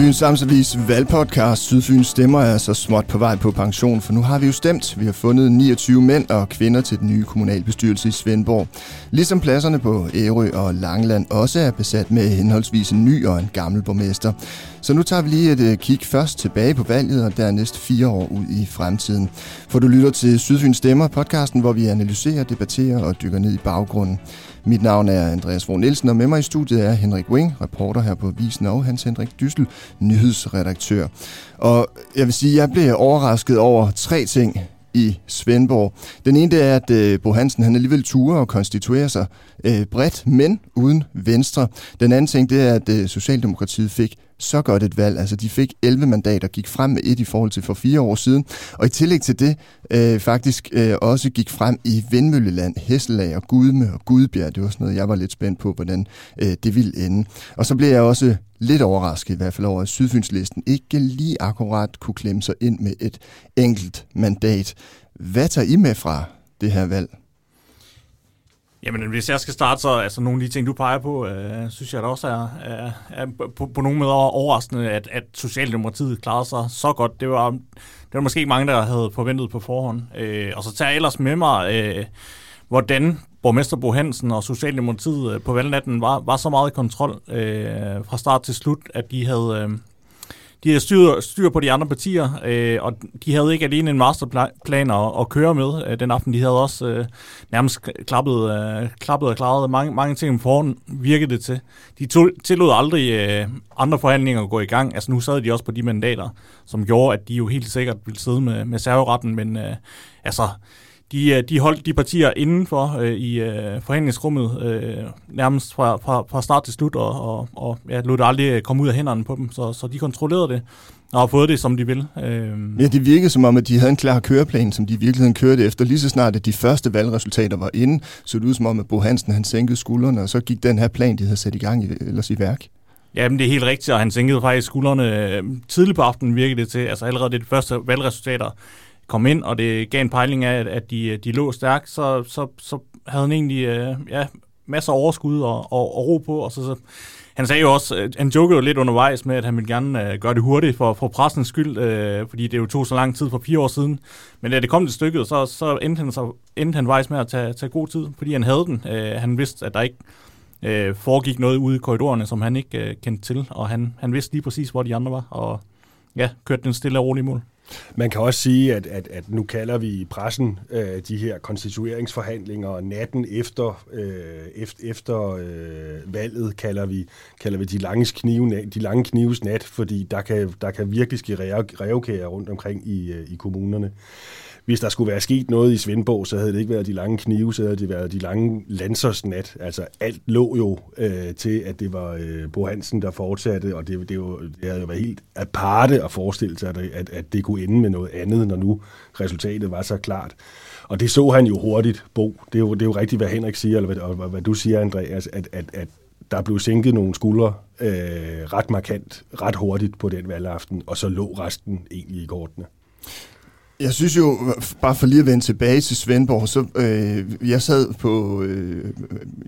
Fyns Amtsavis valgpodcast Sydfyns Stemmer er så småt på vej på pension, for nu har vi jo stemt. Vi har fundet 29 mænd og kvinder til den nye kommunalbestyrelse i Svendborg. Ligesom pladserne på Ærø og Langland også er besat med henholdsvis en ny og en gammel borgmester. Så nu tager vi lige et øh, kig først tilbage på valget og dernæst fire år ud i fremtiden. For du lytter til Sydfyns Stemmer, podcasten, hvor vi analyserer, debatterer og dykker ned i baggrunden. Mit navn er Andreas Vogn Nielsen, og med mig i studiet er Henrik Wing, reporter her på Visen, og Hans Henrik Dyssel, nyhedsredaktør. Og jeg vil sige, at jeg blev overrasket over tre ting i Svendborg. Den ene det er, at øh, Bo Hansen han alligevel turer og konstituerer sig øh, bredt, men uden venstre. Den anden ting det er, at øh, Socialdemokratiet fik så godt et valg. Altså de fik 11 mandater, gik frem med et i forhold til for fire år siden. Og i tillæg til det øh, faktisk øh, også gik frem i Vindmølleland, Hesselag og Gudme og Gudbjerg. Det var sådan noget, jeg var lidt spændt på, hvordan øh, det ville ende. Og så blev jeg også lidt overrasket i hvert fald over, at Sydfynslisten ikke lige akkurat kunne klemme sig ind med et enkelt mandat. Hvad tager I med fra det her valg? Jamen, hvis jeg skal starte, så altså nogle af de ting, du peger på, øh, synes jeg da også er, er, er på, på nogle måder overraskende, at, at Socialdemokratiet klarede sig så godt. Det var, det var måske ikke mange, der havde forventet på forhånd. Øh, og så tager jeg ellers med mig, øh, hvordan borgmester Bo Hansen og Socialdemokratiet øh, på valgnatten var, var så meget i kontrol øh, fra start til slut, at de havde... Øh, de havde styr, styr på de andre partier, øh, og de havde ikke alene en masterplan at, at køre med øh, den aften. De havde også øh, nærmest klappet, øh, klappet og klaret mange, mange ting om forhånd, virkede det til. De tog, tillod aldrig øh, andre forhandlinger at gå i gang. Altså nu sad de også på de mandater, som gjorde, at de jo helt sikkert ville sidde med, med serveretten, men øh, altså de, øh, de holdt de partier indenfor øh, i øh, forhandlingsrummet øh, nærmest fra, fra, fra start til slut, og, og, og ja, lod det aldrig komme ud af hænderne på dem, så, så de kontrollerede det og har fået det, som de vil. Øh. Ja, det virkede som om, at de havde en klar køreplan, som de i virkeligheden kørte efter. Lige så snart, at de første valgresultater var inde, så det ud som om, at Bo Hansen han sænkede skuldrene, og så gik den her plan, de havde sat i gang i, ellers i værk. Ja, men det er helt rigtigt, og han sænkede faktisk skuldrene øh, tidligt på aftenen, virkede det til. Altså allerede det første valgresultater kom ind, og det gav en pejling af, at de, øh, de lå stærkt, så, så, så havde han egentlig øh, ja, masser af overskud og, og, og ro på. Og så, så, han sagde jo også, øh, han jokede jo lidt undervejs med, at han ville gerne øh, gøre det hurtigt for, for pressens skyld, øh, fordi det jo tog så lang tid for fire år siden. Men da det kom til stykket, så, så endte han, så, endte han vejs med at tage, tage god tid, fordi han havde den. Øh, han vidste, at der ikke øh, foregik noget ude i korridorerne, som han ikke øh, kendte til, og han, han vidste lige præcis, hvor de andre var, og ja, kørte den stille og rolig mål. Man kan også sige, at, at, at nu kalder vi i pressen øh, de her konstitueringsforhandlinger natten efter, øh, efter, efter øh, valget, kalder vi, kalder vi de, lange knive, de lange knives nat, fordi der kan, der kan virkelig ske revkager rundt omkring i, øh, i kommunerne hvis der skulle være sket noget i Svendborg, så havde det ikke været de lange knive, så havde det været de lange lansersnat. Altså alt lå jo øh, til, at det var øh, Bo Hansen, der fortsatte, og det, det, jo, det havde jo været helt aparte at forestille sig, at, at, at det kunne ende med noget andet, når nu resultatet var så klart. Og det så han jo hurtigt, Bo. Det er jo, det er jo rigtigt, hvad Henrik siger, eller hvad, og hvad du siger, Andreas, at, at, at der blev sænket nogle skuldre øh, ret markant, ret hurtigt på den valgaften, og så lå resten egentlig i kortene. Jeg synes jo, bare for lige at vende tilbage til Svendborg, så øh, jeg sad på, øh,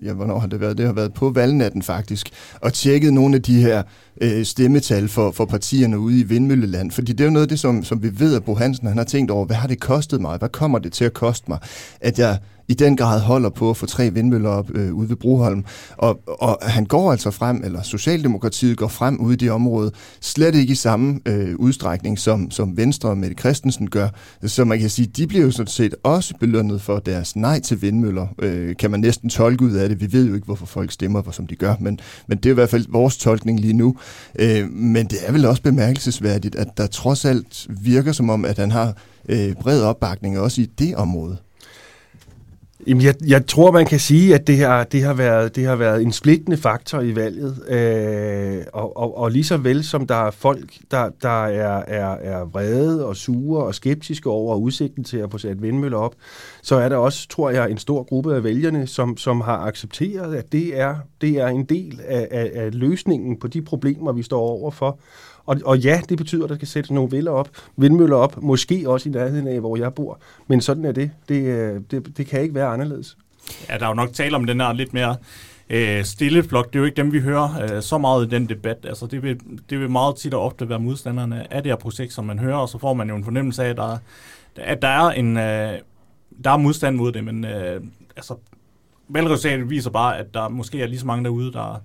ja, hvornår har det været? Det har været på valgnatten faktisk, og tjekkede nogle af de her øh, stemmetal for, for partierne ude i Vindmølleland, fordi det er jo noget af det, som, som vi ved, at Bo Hansen han har tænkt over, hvad har det kostet mig? Hvad kommer det til at koste mig? At jeg i den grad holder på at få tre vindmøller op øh, ude ved Broholm. Og, og han går altså frem, eller Socialdemokratiet går frem ude i det område, slet ikke i samme øh, udstrækning, som, som Venstre og Mette Christensen gør. Så man kan sige, de bliver jo sådan set også belønnet for deres nej til vindmøller, øh, kan man næsten tolke ud af det. Vi ved jo ikke, hvorfor folk stemmer, hvor som de gør, men, men det er i hvert fald vores tolkning lige nu. Øh, men det er vel også bemærkelsesværdigt, at der trods alt virker som om, at han har øh, bred opbakning også i det område. Jamen, jeg, jeg tror, man kan sige, at det har, det har, været, det har været en splittende faktor i valget. Øh, og, og, og lige så vel som der er folk, der, der er, er, er vrede og sure og skeptiske over udsigten til at få sat vindmøller op, så er der også, tror jeg, en stor gruppe af vælgerne, som, som har accepteret, at det er, det er en del af, af, af løsningen på de problemer, vi står overfor. Og, og ja, det betyder, at der skal sættes nogle vindmøller op, vindmøller op, måske også i nærheden af, hvor jeg bor. Men sådan er det. Det, øh, det, det kan ikke være anderledes. Ja, der er jo nok tale om den her lidt mere øh, stille flok, det er jo ikke dem, vi hører øh, så meget i den debat. Altså, det, vil, det vil meget tit og ofte være modstanderne af det her projekt, som man hører, og så får man jo en fornemmelse af, at der, at der er en... Øh, der er modstand mod det, men øh, altså, valgresultatet viser bare, at der måske er lige så mange derude, der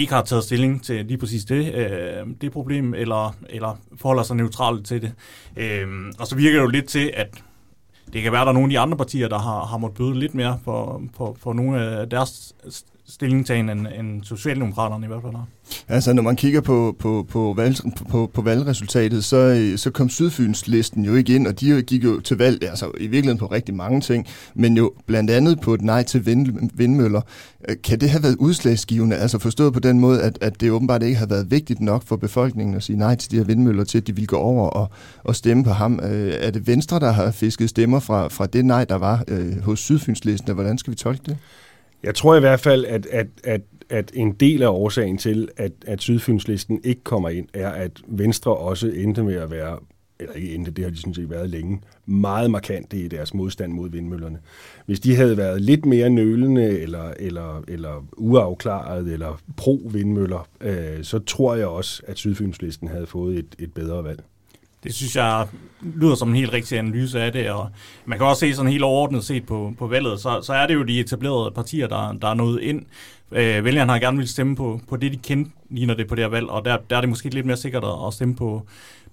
ikke har taget stilling til lige præcis det, øh, det problem, eller, eller forholder sig neutralt til det. Øh, og så virker det jo lidt til, at det kan være, at der er nogle af de andre partier, der har, har måttet bøde lidt mere for, for, for nogle af deres stillingtagen, end, end Socialdemokraterne i hvert fald har. Altså, når man kigger på, på, på, valg, på, på valgresultatet, så, øh, så kom Sydfyns-listen jo ikke ind, og de gik jo til valg, altså i virkeligheden på rigtig mange ting, men jo blandt andet på et nej til vind, vindmøller. Øh, kan det have været udslagsgivende, altså forstået på den måde, at, at det åbenbart ikke har været vigtigt nok for befolkningen at sige nej til de her vindmøller, til at de vil gå over og, og stemme på ham? Øh, er det Venstre, der har fisket stemmer fra, fra det nej, der var øh, hos Sydfyns-listen, hvordan skal vi tolke det? Jeg tror i hvert fald, at, at, at, at en del af årsagen til, at, at Sydfynslisten ikke kommer ind, er, at Venstre også endte med at være eller ikke endte, det har de sådan set været længe, meget markant i deres modstand mod vindmøllerne. Hvis de havde været lidt mere nølende, eller, eller, eller uafklaret, eller pro-vindmøller, øh, så tror jeg også, at Sydfynslisten havde fået et, et bedre valg. Det synes jeg lyder som en helt rigtig analyse af det, og man kan også se sådan helt overordnet set på, på valget, så, så er det jo de etablerede partier, der, der er nået ind. Øh, vælgerne har gerne vil stemme på, på det, de kendte, ligner det på det her valg, og der, der er det måske lidt mere sikkert at stemme på,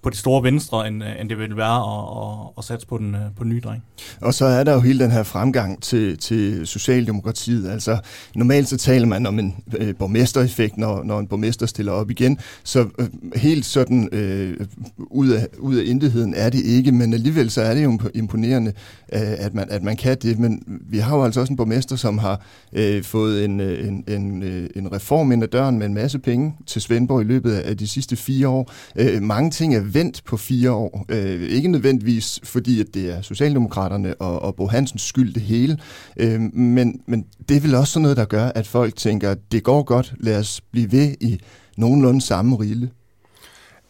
på det store venstre, end, øh, end det vil være at, at, at satse på den, øh, på den nye dreng. Og så er der jo hele den her fremgang til, til Socialdemokratiet. Altså, normalt så taler man om en øh, borgmestereffekt, når, når en borgmester stiller op igen. Så øh, helt sådan øh, ud, af, ud af intetheden er det ikke, men alligevel så er det jo imponerende, øh, at, man, at man kan det. Men vi har jo altså også en borgmester, som har øh, fået en, øh, en, en, øh, en reform ind ad døren med en masse penge til Svendborg i løbet af de sidste fire år. Øh, mange ting er vendt på fire år. Øh, ikke nødvendigvis fordi, at det er Socialdemokraterne og, og Bo Hansens skyld det hele, øh, men, men det er vel også sådan noget, der gør, at folk tænker, det går godt, lad os blive ved i nogenlunde samme rille.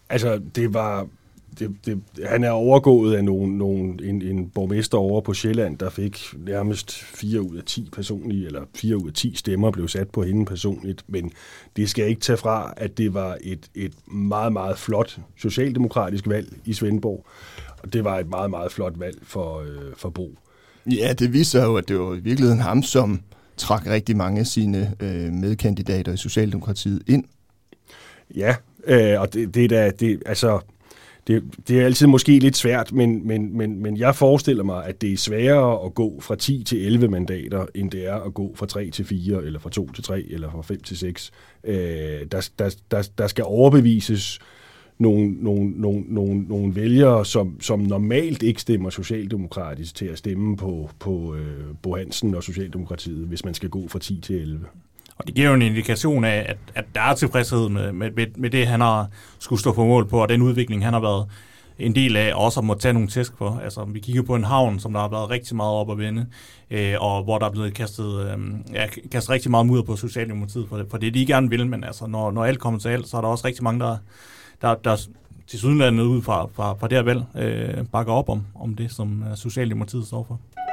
Altså, det var det, det, han er overgået af nogen, nogen, en, en borgmester over på Sjælland, der fik nærmest 4 ud af 10 personlige, eller 4 ud af 10 stemmer blev sat på hende personligt, men det skal ikke tage fra, at det var et, et meget, meget flot socialdemokratisk valg i Svendborg, og det var et meget, meget flot valg for, øh, for Bo. Ja, det viser jo, at det var i virkeligheden ham, som trak rigtig mange af sine øh, medkandidater i Socialdemokratiet ind. Ja, øh, og det, det er da, det, altså, det, det er altid måske lidt svært, men, men, men, men jeg forestiller mig, at det er sværere at gå fra 10 til 11 mandater, end det er at gå fra 3 til 4, eller fra 2 til 3, eller fra 5 til 6. Øh, der, der, der, der skal overbevises nogle, nogle, nogle, nogle, nogle vælgere, som, som normalt ikke stemmer socialdemokratisk til at stemme på, på øh, Bo Hansen og Socialdemokratiet, hvis man skal gå fra 10 til 11. Og det giver jo en indikation af, at, at der er tilfredshed med, med, med det, han har skulle stå på mål på, og den udvikling, han har været en del af, og også må tage nogle tæsk for. Altså, vi kigger på en havn, som der har været rigtig meget op at vende, øh, og hvor der er blevet kastet, øh, ja, kastet rigtig meget mudder på Socialdemokratiet for det, for det, de gerne vil, men altså, når, når alt kommer til alt, så er der også rigtig mange, der, der, der til sydenlandet ud fra, fra, fra det her valg øh, bakker op om, om det, som øh, Socialdemokratiet står for.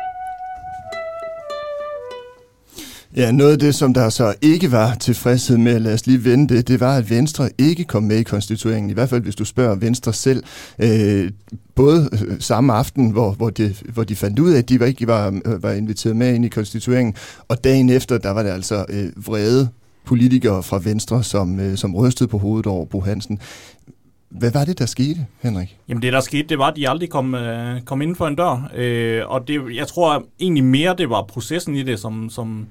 Ja, noget af det, som der så ikke var tilfredshed med, lad os lige vende det, det var, at Venstre ikke kom med i konstitueringen, i hvert fald hvis du spørger Venstre selv. Øh, både øh, samme aften, hvor, hvor, de, hvor de fandt ud af, at de var ikke var, øh, var inviteret med ind i konstitueringen, og dagen efter, der var det altså øh, vrede politikere fra Venstre, som, øh, som rystede på hovedet over Bo Hansen. Hvad var det, der skete, Henrik? Jamen det, der skete, det var, at de aldrig kom, øh, kom inden for en dør. Øh, og det, jeg tror egentlig mere, det var processen i det, som, som,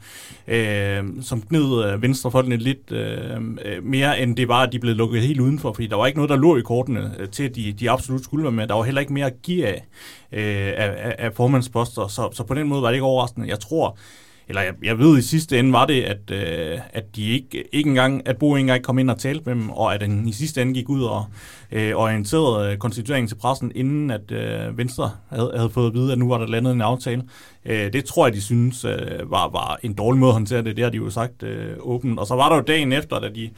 øh, som gned øh, venstrefolkene lidt øh, øh mere, end det var, at de blev lukket helt udenfor. Fordi der var ikke noget, der lå i kortene øh, til, at de, de absolut skulle være med. Der var heller ikke mere at give af, øh, af, af formandsposter. Så, så på den måde var det ikke overraskende. Jeg tror, eller jeg, jeg ved i sidste ende var det, at, øh, at de ikke, ikke engang, at Bo ikke engang kom ind og talte med dem, og at han i sidste ende gik ud og øh, orienterede øh, konstitueringen til pressen, inden at øh, Venstre havde, havde fået at vide, at nu var der landet en aftale. Øh, det tror jeg, de synes øh, var, var en dårlig måde at håndtere det. Det har de jo sagt øh, åbent. Og så var der jo dagen efter, da de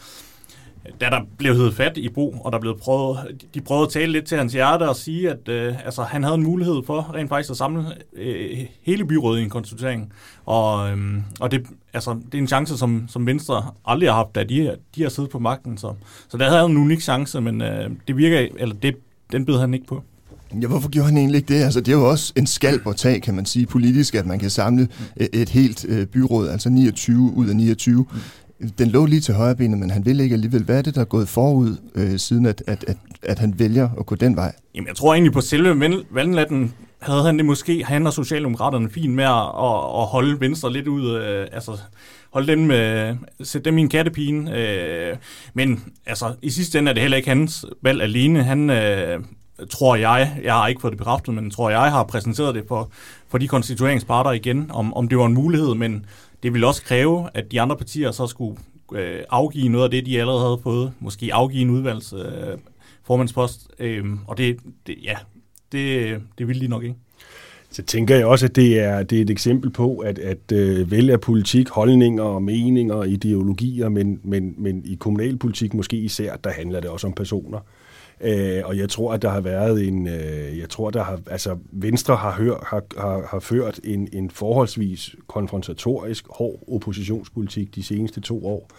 da der blev heddet fat i Bo, og der blev prøvet, de prøvede at tale lidt til hans hjerte og sige, at øh, altså, han havde en mulighed for rent faktisk at samle øh, hele byrådet i en konsultering. Og, øh, og det, altså, det er en chance, som, som Venstre aldrig har haft, da de, de har siddet på magten. Så, så der havde han en unik chance, men øh, det virker, eller det, den bed han ikke på. Ja, hvorfor gjorde han egentlig ikke det? Altså, det er jo også en skalp at tage, kan man sige, politisk, at man kan samle et, et helt øh, byråd, altså 29 ud af 29. Den lå lige til højre benet, men han vil ikke alligevel. Hvad er det, der er gået forud, øh, siden at, at, at, at han vælger at gå den vej? Jamen, jeg tror egentlig på selve valgnatten havde han det måske, han og Socialdemokraterne fint med at, at holde Venstre lidt ud, øh, altså holde dem, øh, sætte dem i en kattepine. Øh, men altså, i sidste ende er det heller ikke hans valg alene. Han, øh, tror jeg, jeg har ikke fået det bekræftet, men tror jeg har præsenteret det for, for de konstitueringsparter igen, om, om det var en mulighed, men det ville også kræve, at de andre partier så skulle øh, afgive noget af det, de allerede havde fået, måske afgive en udvalgs øh, formandspost, øh, og det, det, ja, det, det ville de nok ikke. Så tænker jeg også, at det er, det er et eksempel på, at, at øh, vælge politik, holdninger og meninger og ideologier, men, men, men i kommunalpolitik måske især, der handler det også om personer. Øh, og jeg tror, at der har været en, øh, jeg tror, der har, altså Venstre har, hør, har, har, har ført en, en forholdsvis konfrontatorisk, hård oppositionspolitik de seneste to år.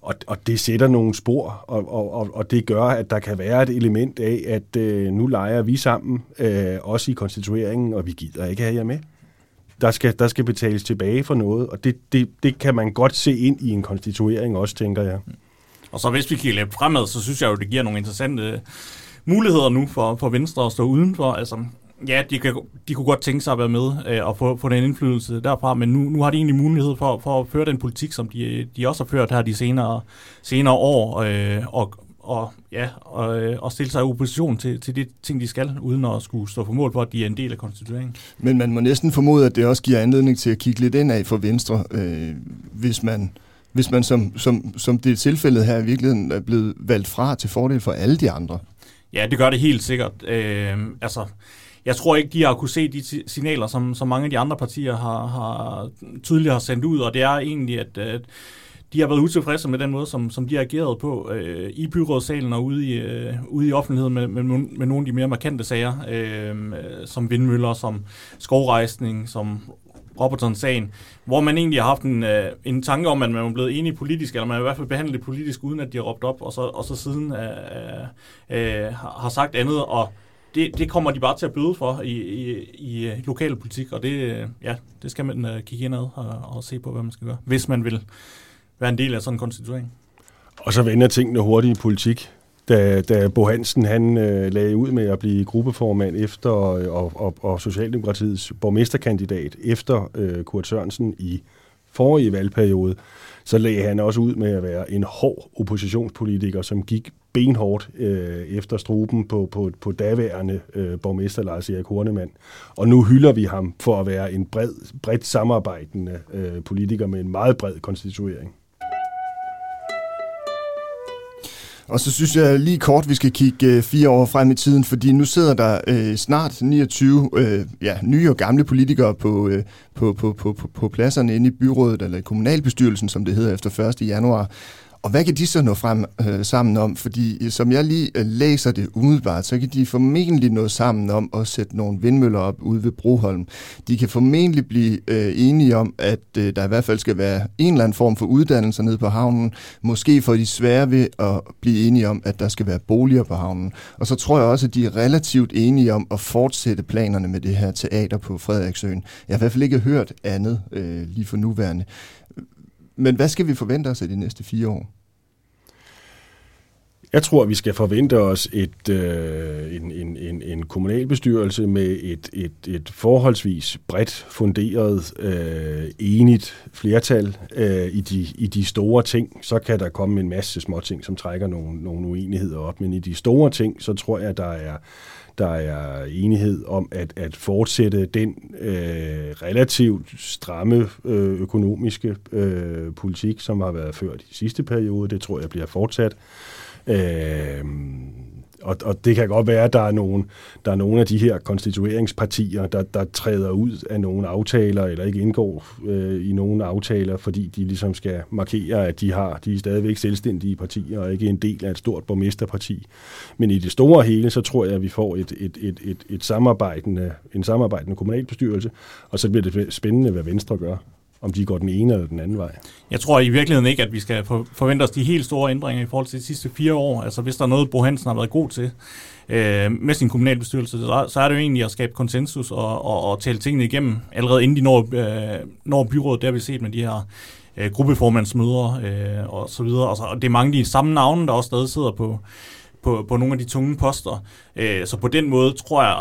Og, og det sætter nogle spor, og, og, og og det gør, at der kan være et element af, at øh, nu leger vi sammen, øh, også i konstitueringen, og vi gider ikke have jer med. Der skal, der skal betales tilbage for noget, og det, det, det kan man godt se ind i en konstituering også, tænker jeg. Og så hvis vi kigger lidt fremad, så synes jeg jo, det giver nogle interessante muligheder nu for, for Venstre at stå udenfor. Altså, ja, de, kan, de kunne godt tænke sig at være med øh, og få, få den indflydelse derfra, men nu, nu har de egentlig mulighed for, for at føre den politik, som de, de også har ført her de senere, senere år, øh, og, og, ja, og, øh, og stille sig i opposition til, til de ting, de skal, uden at skulle stå på mål for, at de er en del af konstitueringen. Men man må næsten formode, at det også giver anledning til at kigge lidt ind af for Venstre, øh, hvis man hvis man som, som, som det er tilfældet her i virkeligheden er blevet valgt fra til fordel for alle de andre? Ja, det gør det helt sikkert. Øh, altså, jeg tror ikke, de har kunne se de signaler, som, som mange af de andre partier har, har tydeligt har sendt ud, og det er egentlig, at, at de har været utilfredse med den måde, som, som de har ageret på øh, i byrådssalen og ude i, øh, ude i offentligheden med, med, med nogle af de mere markante sager, øh, som vindmøller, som skovrejsning, som Robertson-sagen, hvor man egentlig har haft en, øh, en tanke om, at man er blevet enige politisk, eller man er i hvert fald behandlet det politisk, uden at de har råbt op, og så, og så siden øh, øh, øh har sagt andet, og det, det kommer de bare til at bøde for i, i, i øh, lokal politik, og det, øh, ja, det skal man øh, kigge indad og, og se på, hvad man skal gøre, hvis man vil være en del af sådan en konstituering. Og så vender tingene hurtigt i politik da, da Bo Hansen han øh, lagde ud med at blive gruppeformand efter øh, og, og, og Socialdemokratiets borgmesterkandidat efter øh, Kurt Sørensen i forrige valgperiode, så lagde han også ud med at være en hård oppositionspolitiker, som gik benhårdt øh, efter struben på, på, på daværende øh, borgmester Lars Erik Hornemann. Og nu hylder vi ham for at være en bred, bredt samarbejdende øh, politiker med en meget bred konstituering. Og så synes jeg lige kort, vi skal kigge øh, fire år frem i tiden, fordi nu sidder der øh, snart 29 øh, ja, nye og gamle politikere på, øh, på, på, på, på, på pladserne inde i byrådet, eller i kommunalbestyrelsen, som det hedder efter 1. januar. Og hvad kan de så nå frem øh, sammen om? Fordi øh, som jeg lige øh, læser det umiddelbart, så kan de formentlig nå sammen om at sætte nogle vindmøller op ude ved Broholm. De kan formentlig blive øh, enige om, at øh, der i hvert fald skal være en eller anden form for uddannelse nede på havnen. Måske får de svære ved at blive enige om, at der skal være boliger på havnen. Og så tror jeg også, at de er relativt enige om at fortsætte planerne med det her teater på Frederiksøen. Jeg har i hvert fald ikke hørt andet øh, lige for nuværende. Men hvad skal vi forvente os af de næste fire år? Jeg tror, vi skal forvente os et, øh, en, en, en, en kommunalbestyrelse med et, et, et forholdsvis bredt funderet, øh, enigt flertal øh, i, de, i de store ting. Så kan der komme en masse små ting, som trækker nogle, nogle uenigheder op, men i de store ting, så tror jeg, der er der er enighed om at, at fortsætte den øh, relativt stramme øh, økonomiske øh, politik, som har været ført i sidste periode. Det tror jeg bliver fortsat. Øh, Øh, og, og det kan godt være, at der er nogle, der er nogle af de her konstitueringspartier, der, der træder ud af nogle aftaler, eller ikke indgår øh, i nogle aftaler, fordi de ligesom skal markere, at de har de er stadigvæk selvstændige partier, og ikke en del af et stort borgmesterparti. Men i det store hele, så tror jeg, at vi får et, et, et, et, et samarbejdende, en samarbejdende kommunalbestyrelse, og så bliver det spændende, hvad Venstre gør om de går den ene eller den anden vej. Jeg tror i virkeligheden ikke, at vi skal forvente os de helt store ændringer i forhold til de sidste fire år. Altså hvis der er noget, Bo Hansen har været god til øh, med sin kommunalbestyrelse, så, så er det jo egentlig at skabe konsensus og, og, og tale tingene igennem, allerede inden de når, øh, når byrådet. Det har vi set med de her øh, gruppeformandsmøder øh, og så videre. Og, så, og det er mange af de samme navne, der også stadig sidder på, på, på nogle af de tunge poster. Øh, så på den måde tror jeg,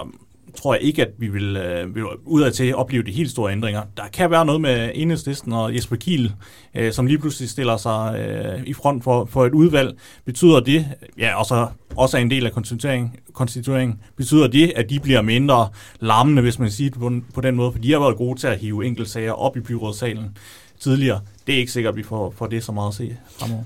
tror jeg ikke, at vi vil, øh, vil udad til opleve de helt store ændringer. Der kan være noget med enhedslisten og Jesper Kiel, øh, som lige pludselig stiller sig øh, i front for, for et udvalg. Betyder det, ja, og så også er en del af konstitueringen, konstituering, betyder det, at de bliver mindre larmende, hvis man siger det på, på den måde, for de har været gode til at hive enkeltsager op i byrådssalen tidligere. Det er ikke sikkert, at vi får, får det så meget at se fremover.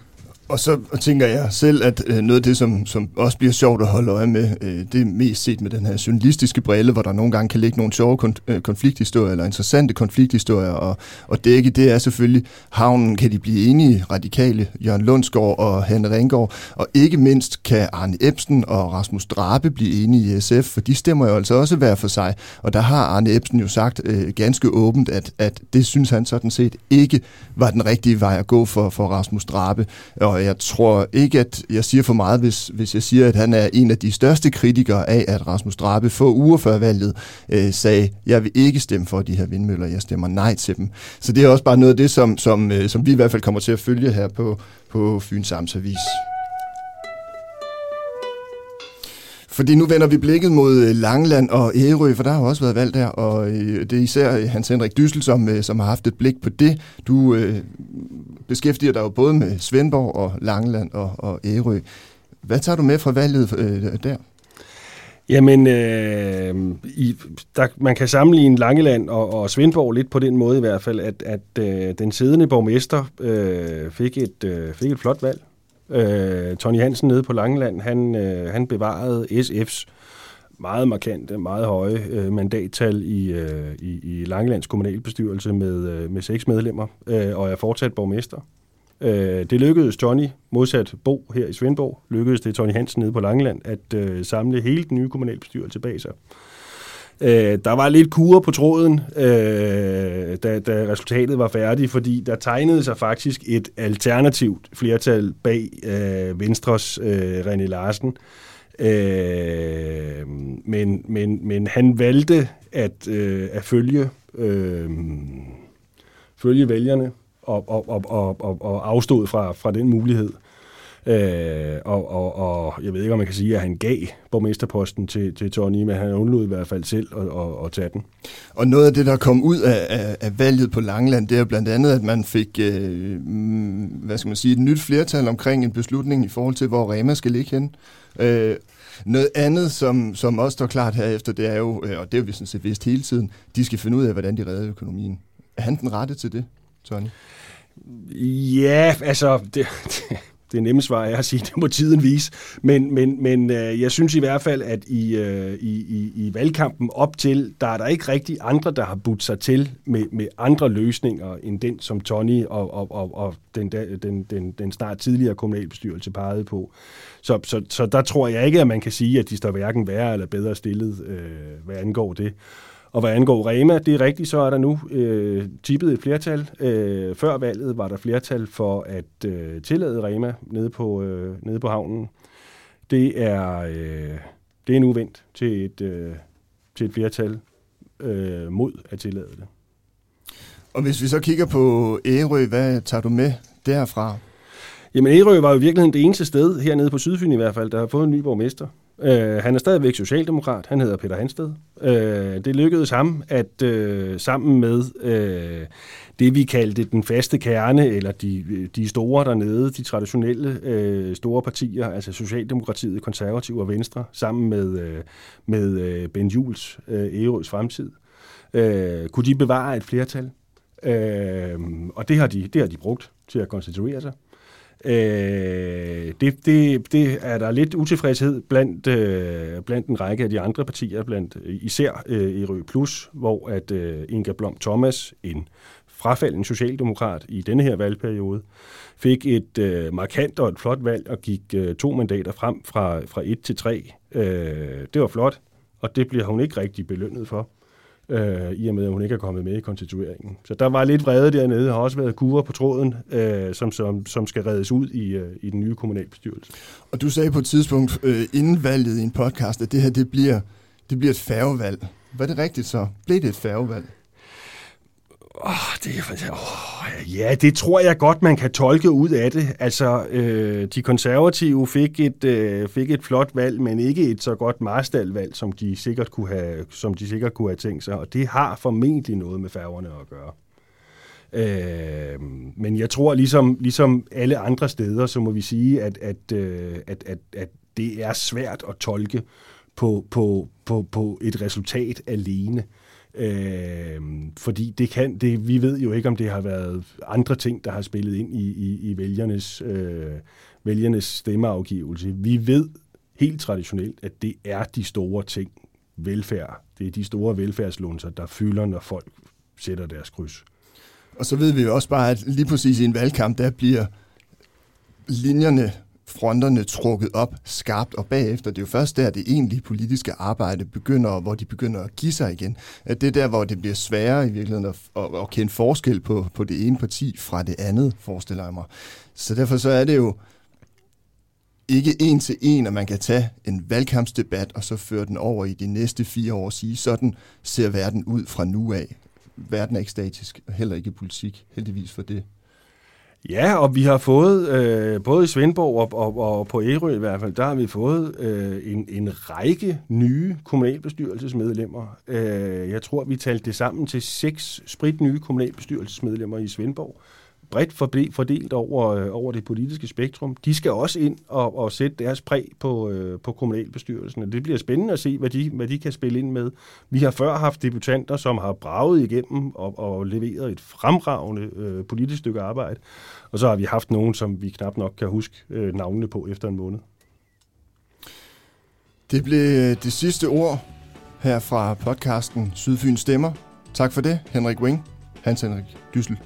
Og så tænker jeg selv, at øh, noget af det, som, som også bliver sjovt at holde øje med, øh, det er mest set med den her journalistiske brille, hvor der nogle gange kan ligge nogle sjove øh, konflikthistorier, eller interessante konflikthistorier, og, og dække, det er selvfølgelig, havnen. Kan de blive enige, radikale, Jørgen Lundsgaard og Hanne Ringgaard, og ikke mindst kan Arne Ebsen og Rasmus Drabe blive enige i SF, for de stemmer jo altså også hver for sig, og der har Arne Ebsen jo sagt øh, ganske åbent, at, at det synes han sådan set ikke var den rigtige vej at gå for, for Rasmus Drabe, og og jeg tror ikke, at jeg siger for meget, hvis, hvis jeg siger, at han er en af de største kritikere af, at Rasmus Drabe få uger før valget øh, sagde, jeg vil ikke stemme for de her vindmøller, jeg stemmer nej til dem. Så det er også bare noget af det, som, som, øh, som vi i hvert fald kommer til at følge her på, på Fyns Amtsavis. Fordi nu vender vi blikket mod øh, Langland og Ærø, for der har jo også været valg der, og øh, det er især øh, Hans Henrik Dyssel, som, som har haft et blik på det. Du øh, beskæftiger dig jo både med Svendborg og Langland og, og Ærø. Hvad tager du med fra valget øh, der? Jamen, øh, i, der, man kan sammenligne Langeland og, og Svendborg lidt på den måde i hvert fald, at, at øh, den siddende borgmester øh, fik, et, øh, fik et flot valg. Øh, Tony Hansen nede på Langeland, han, øh, han bevarede SF's meget markante, meget høje øh, mandattal i, øh, i, i Langelands kommunalbestyrelse med, øh, med seks medlemmer, øh, og er fortsat borgmester. Øh, det lykkedes Johnny, modsat Bo her i Svendborg, lykkedes det Tony Hansen nede på Langeland at øh, samle hele den nye kommunalbestyrelse bag sig. Øh, der var lidt kurer på tråden, øh, da, da resultatet var færdigt, fordi der tegnede sig faktisk et alternativt flertal bag øh, Venstres øh, René Larsen. Øh, men, men, men han valgte at, øh, at følge, øh, følge vælgerne og, og, og, og, og, og afstod fra, fra den mulighed. Øh, og, og, og jeg ved ikke, om man kan sige, at han gav borgmesterposten til, til Tony, men han undlod i hvert fald selv at, at, at tage den. Og noget af det, der kom ud af, af, af valget på Langeland, det er blandt andet, at man fik øh, hvad skal man sige, et nyt flertal omkring en beslutning i forhold til, hvor Rema skal ligge hen. Øh, noget andet, som, som også står klart herefter, det er jo, øh, og det har vi sådan set vidst hele tiden, de skal finde ud af, hvordan de redder økonomien. Er han den rette til det, Tony? Ja, altså, det, det, det nemme svar er at sige, det må tiden vise. Men, men, men øh, jeg synes i hvert fald, at i, øh, i, i, i valgkampen op til, der er der ikke rigtig andre, der har budt sig til med, med andre løsninger, end den, som Tony og, og, og, og den, den, den, den snart tidligere kommunalbestyrelse pegede på. Så, så, så der tror jeg ikke, at man kan sige, at de står hverken værre eller bedre stillet, øh, hvad angår det. Og hvad angår Rema, det er rigtigt, så er der nu øh, tippet et flertal. Øh, før valget var der flertal for at øh, tillade Rema nede på, øh, nede på havnen. Det er, øh, det er nu vendt til et, øh, til et flertal øh, mod at tillade det. Og hvis vi så kigger på Ærø, hvad tager du med derfra? Jamen Ærø var jo i virkeligheden det eneste sted, hernede på Sydfyn i hvert fald, der har fået en ny borgmester. Øh, han er stadigvæk socialdemokrat. Han hedder Peter Hansted. Øh, det lykkedes ham at øh, sammen med øh, det, vi kaldte den faste kerne, eller de, de store dernede, de traditionelle øh, store partier, altså Socialdemokratiet, Konservativ og Venstre, sammen med, øh, med øh, Ben Jules, øh, Ærøs fremtid, øh, kunne de bevare et flertal. Øh, og det har, de, det har de brugt til at konstituere sig. Øh, det, det, det er der lidt utilfredshed blandt, øh, blandt en række af de andre partier, blandt øh, især øh, i Rød Plus, hvor at øh, Inga Blom Thomas, en frafalden socialdemokrat i denne her valgperiode, fik et øh, markant og et flot valg og gik øh, to mandater frem fra, fra 1 til 3. Øh, det var flot, og det bliver hun ikke rigtig belønnet for øh, i og med, at hun ikke er kommet med i konstitueringen. Så der var lidt vrede dernede, har også været kurer på tråden, øh, som, som, som skal reddes ud i, øh, i den nye kommunalbestyrelse. Og du sagde på et tidspunkt øh, inden valget i en podcast, at det her det bliver, det bliver et færgevalg. Var det rigtigt så? Blev det et færgevalg? Oh, det er, oh, ja, det tror jeg godt, man kan tolke ud af det. Altså, øh, de konservative fik et, øh, fik et flot valg, men ikke et så godt Marstal-valg, som de sikkert kunne have, som de sikkert kunne have tænkt sig. Og det har formentlig noget med færgerne at gøre. Øh, men jeg tror, ligesom, ligesom alle andre steder, så må vi sige, at, at, øh, at, at, at det er svært at tolke på, på, på, på et resultat alene. Øh, Øh, fordi det kan, det, vi ved jo ikke, om det har været andre ting, der har spillet ind i, i, i vælgernes, øh, vælgernes stemmeafgivelse. Vi ved helt traditionelt, at det er de store ting, velfærd, det er de store velfærdslunser, der fylder, når folk sætter deres kryds. Og så ved vi jo også bare, at lige præcis i en valgkamp, der bliver linjerne fronterne trukket op skarpt, og bagefter, det er jo først der, det egentlige politiske arbejde begynder, hvor de begynder at give sig igen. At det er der, hvor det bliver sværere i virkeligheden at, at, at kende forskel på, på det ene parti fra det andet, forestiller jeg mig. Så derfor så er det jo ikke en til en, at man kan tage en valgkampsdebat og så føre den over i de næste fire år og sige, sådan ser verden ud fra nu af. Verden er ikke statisk, og heller ikke politik, heldigvis for det. Ja, og vi har fået, øh, både i Svendborg og, og, og på Ærø i hvert fald, der har vi fået øh, en, en række nye kommunalbestyrelsesmedlemmer. Øh, jeg tror, vi talte det sammen til seks sprit nye kommunalbestyrelsesmedlemmer i Svendborg bredt fordelt over, øh, over det politiske spektrum. De skal også ind og, og sætte deres præg på, øh, på kommunalbestyrelsen, og det bliver spændende at se, hvad de, hvad de kan spille ind med. Vi har før haft debutanter, som har braget igennem og, og leveret et fremragende øh, politisk stykke arbejde, og så har vi haft nogen, som vi knap nok kan huske øh, navnene på efter en måned. Det blev øh, det sidste ord her fra podcasten Sydfyn Stemmer. Tak for det, Henrik Wing, Hans Henrik Dyssel.